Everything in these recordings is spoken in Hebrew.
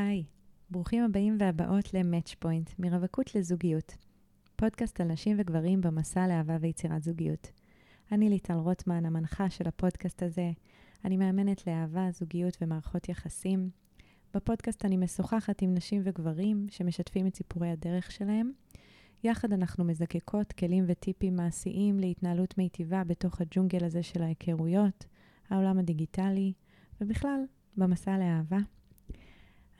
היי, ברוכים הבאים והבאות ל-Match Point, מרווקות לזוגיות. פודקאסט על נשים וגברים במסע לאהבה ויצירת זוגיות. אני ליטל רוטמן, המנחה של הפודקאסט הזה. אני מאמנת לאהבה, זוגיות ומערכות יחסים. בפודקאסט אני משוחחת עם נשים וגברים שמשתפים את סיפורי הדרך שלהם. יחד אנחנו מזקקות כלים וטיפים מעשיים להתנהלות מיטיבה בתוך הג'ונגל הזה של ההיכרויות, העולם הדיגיטלי, ובכלל, במסע לאהבה.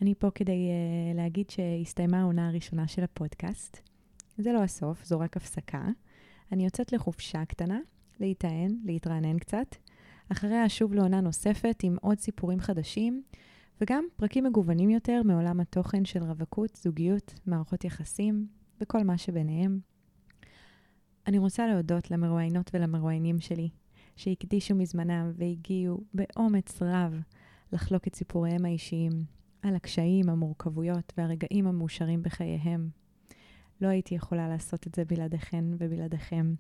אני פה כדי uh, להגיד שהסתיימה העונה הראשונה של הפודקאסט. זה לא הסוף, זו רק הפסקה. אני יוצאת לחופשה קטנה, להיטען, להתרענן קצת. אחריה אשוב לעונה נוספת עם עוד סיפורים חדשים, וגם פרקים מגוונים יותר מעולם התוכן של רווקות, זוגיות, מערכות יחסים וכל מה שביניהם. אני רוצה להודות למרואיינות ולמרואיינים שלי, שהקדישו מזמנם והגיעו באומץ רב לחלוק את סיפוריהם האישיים, על הקשיים, המורכבויות והרגעים המאושרים בחייהם. לא הייתי יכולה לעשות את זה בלעדיכן ובלעדיכם.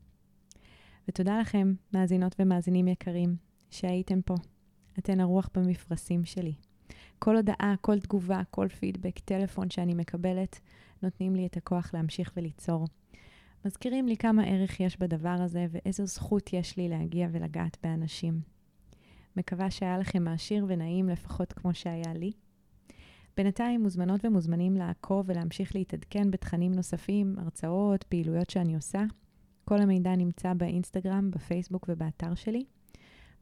ותודה לכם, מאזינות ומאזינים יקרים, שהייתם פה. אתן הרוח במפרשים שלי. כל הודעה, כל תגובה, כל פידבק, טלפון שאני מקבלת, נותנים לי את הכוח להמשיך וליצור. מזכירים לי כמה ערך יש בדבר הזה ואיזו זכות יש לי להגיע ולגעת באנשים. מקווה שהיה לכם מעשיר ונעים לפחות כמו שהיה לי. בינתיים מוזמנות ומוזמנים לעקוב ולהמשיך להתעדכן בתכנים נוספים, הרצאות, פעילויות שאני עושה. כל המידע נמצא באינסטגרם, בפייסבוק ובאתר שלי.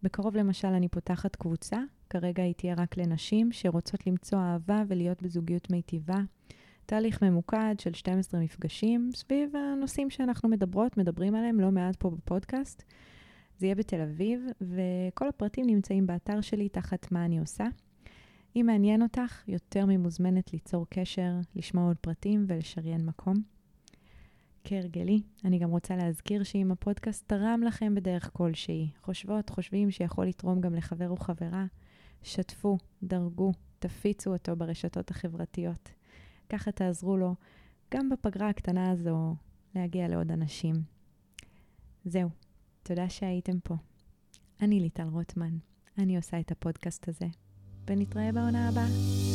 בקרוב למשל אני פותחת קבוצה, כרגע היא תהיה רק לנשים שרוצות למצוא אהבה ולהיות בזוגיות מיטיבה. תהליך ממוקד של 12 מפגשים סביב הנושאים שאנחנו מדברות, מדברים עליהם לא מעט פה בפודקאסט. זה יהיה בתל אביב, וכל הפרטים נמצאים באתר שלי תחת מה אני עושה. אם מעניין אותך, יותר ממוזמנת ליצור קשר, לשמוע עוד פרטים ולשריין מקום. כהרגלי, אני גם רוצה להזכיר שאם הפודקאסט תרם לכם בדרך כלשהי, חושבות, חושבים שיכול לתרום גם לחבר או חברה, שתפו, דרגו, תפיצו אותו ברשתות החברתיות. ככה תעזרו לו, גם בפגרה הקטנה הזו, להגיע לעוד אנשים. זהו, תודה שהייתם פה. אני ליטל רוטמן, אני עושה את הפודקאסט הזה. ונתראה בעונה הבאה.